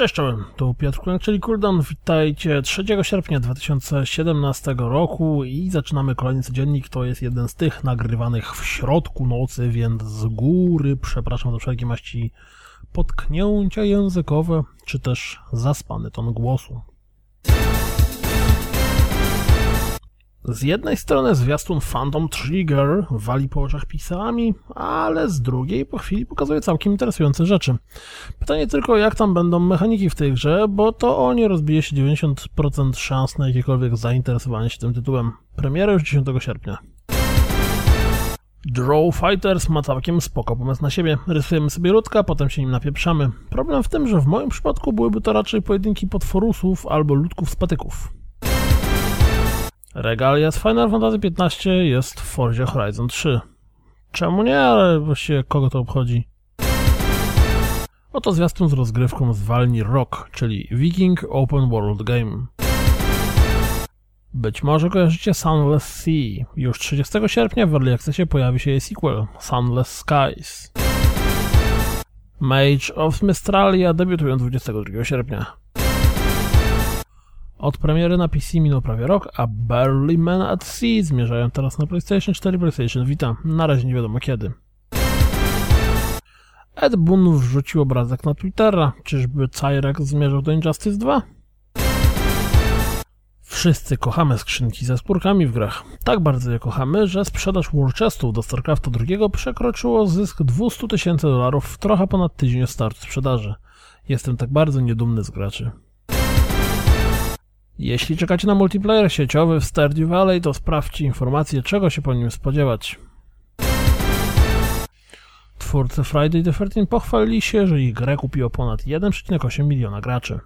Cześć czołem, tu Piotr Kulek, czyli Kuldan. Witajcie 3 sierpnia 2017 roku i zaczynamy kolejny codziennik. To jest jeden z tych nagrywanych w środku nocy, więc z góry przepraszam za wszelkie maści potknięcia językowe, czy też zaspany ton głosu. Z jednej strony zwiastun Phantom Trigger wali po oczach pisami, ale z drugiej po chwili pokazuje całkiem interesujące rzeczy. Pytanie tylko, jak tam będą mechaniki w tej grze, bo to o nie rozbije się 90% szans na jakiekolwiek zainteresowanie się tym tytułem. Premiera już 10 sierpnia. Draw Fighters ma całkiem spoko pomysł na siebie. Rysujemy sobie ludka, potem się nim napieprzamy. Problem w tym, że w moim przypadku byłyby to raczej pojedynki potworusów albo ludków z patyków. Regalia z Final Fantasy XV jest w Forzie Horizon 3. Czemu nie, ale właściwie kogo to obchodzi? Oto zwiastun z rozgrywką z Walni Rock, czyli Viking Open World Game. Być może kojarzycie Sunless Sea. Już 30 sierpnia w Early Accessie pojawi się jej sequel, Sunless Skies. Mage of Mystralia debiutują 22 sierpnia. Od premiery na PC minął prawie rok, a Barely Men at Sea zmierzają teraz na PlayStation 4 PlayStation Vita. Na razie nie wiadomo kiedy. Ed Boon wrzucił obrazek na Twittera. Czyżby Cyrek zmierzał do Injustice 2? Wszyscy kochamy skrzynki ze skórkami w grach. Tak bardzo je kochamy, że sprzedaż Warchestów do StarCrafta II przekroczyło zysk 200 tysięcy dolarów w trochę ponad tydzień startu sprzedaży. Jestem tak bardzo niedumny z graczy. Jeśli czekacie na multiplayer sieciowy w Stardew Valley, to sprawdźcie informacje, czego się po nim spodziewać. Twórcy Friday the 13 pochwalili się, że ich grę kupiło ponad 1,8 miliona graczy.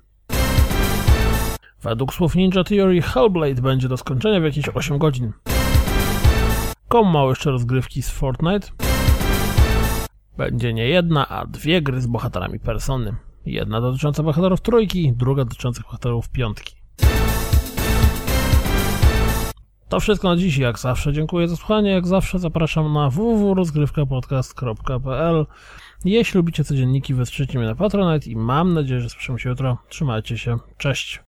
Według słów Ninja Theory Hellblade będzie do skończenia w jakieś 8 godzin. Kom mało jeszcze rozgrywki z Fortnite? Będzie nie jedna, a dwie gry z bohaterami persony. Jedna dotycząca bohaterów trójki, druga dotycząca bohaterów piątki. To wszystko na dziś, jak zawsze. Dziękuję za słuchanie. Jak zawsze zapraszam na www.rozgrywkapodcast.pl Jeśli lubicie codzienniki, wesprzyjcie mnie na Patronite i mam nadzieję, że słyszymy się jutro. Trzymajcie się. Cześć.